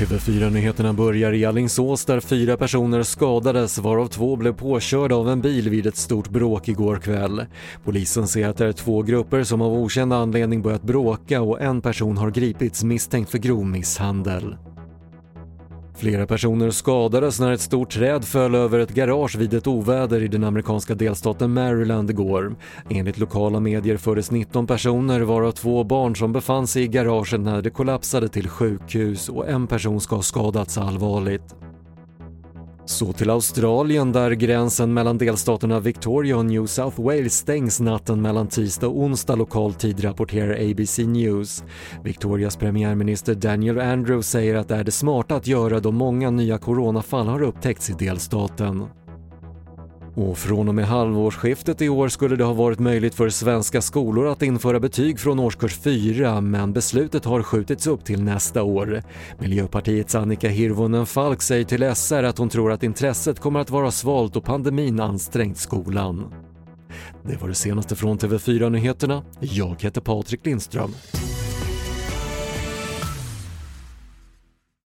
TV4-nyheterna börjar i Allingsås där fyra personer skadades varav två blev påkörda av en bil vid ett stort bråk igår kväll. Polisen ser att det är två grupper som av okänd anledning börjat bråka och en person har gripits misstänkt för grov misshandel. Flera personer skadades när ett stort träd föll över ett garage vid ett oväder i den amerikanska delstaten Maryland igår. Enligt lokala medier fördes 19 personer varav två barn som befann sig i garaget när det kollapsade till sjukhus och en person ska ha skadats allvarligt. Så till Australien där gränsen mellan delstaterna Victoria och New South Wales stängs natten mellan tisdag och onsdag lokal tid rapporterar ABC News. Victorias premiärminister Daniel Andrews säger att det är det smarta att göra då många nya coronafall har upptäckts i delstaten. Och från och med halvårsskiftet i år skulle det ha varit möjligt för svenska skolor att införa betyg från årskurs 4 men beslutet har skjutits upp till nästa år. Miljöpartiets Annika Hirvonen Falk säger till SR att hon tror att intresset kommer att vara svalt och pandemin ansträngt skolan. Det var det senaste från TV4 Nyheterna. Jag heter Patrik Lindström.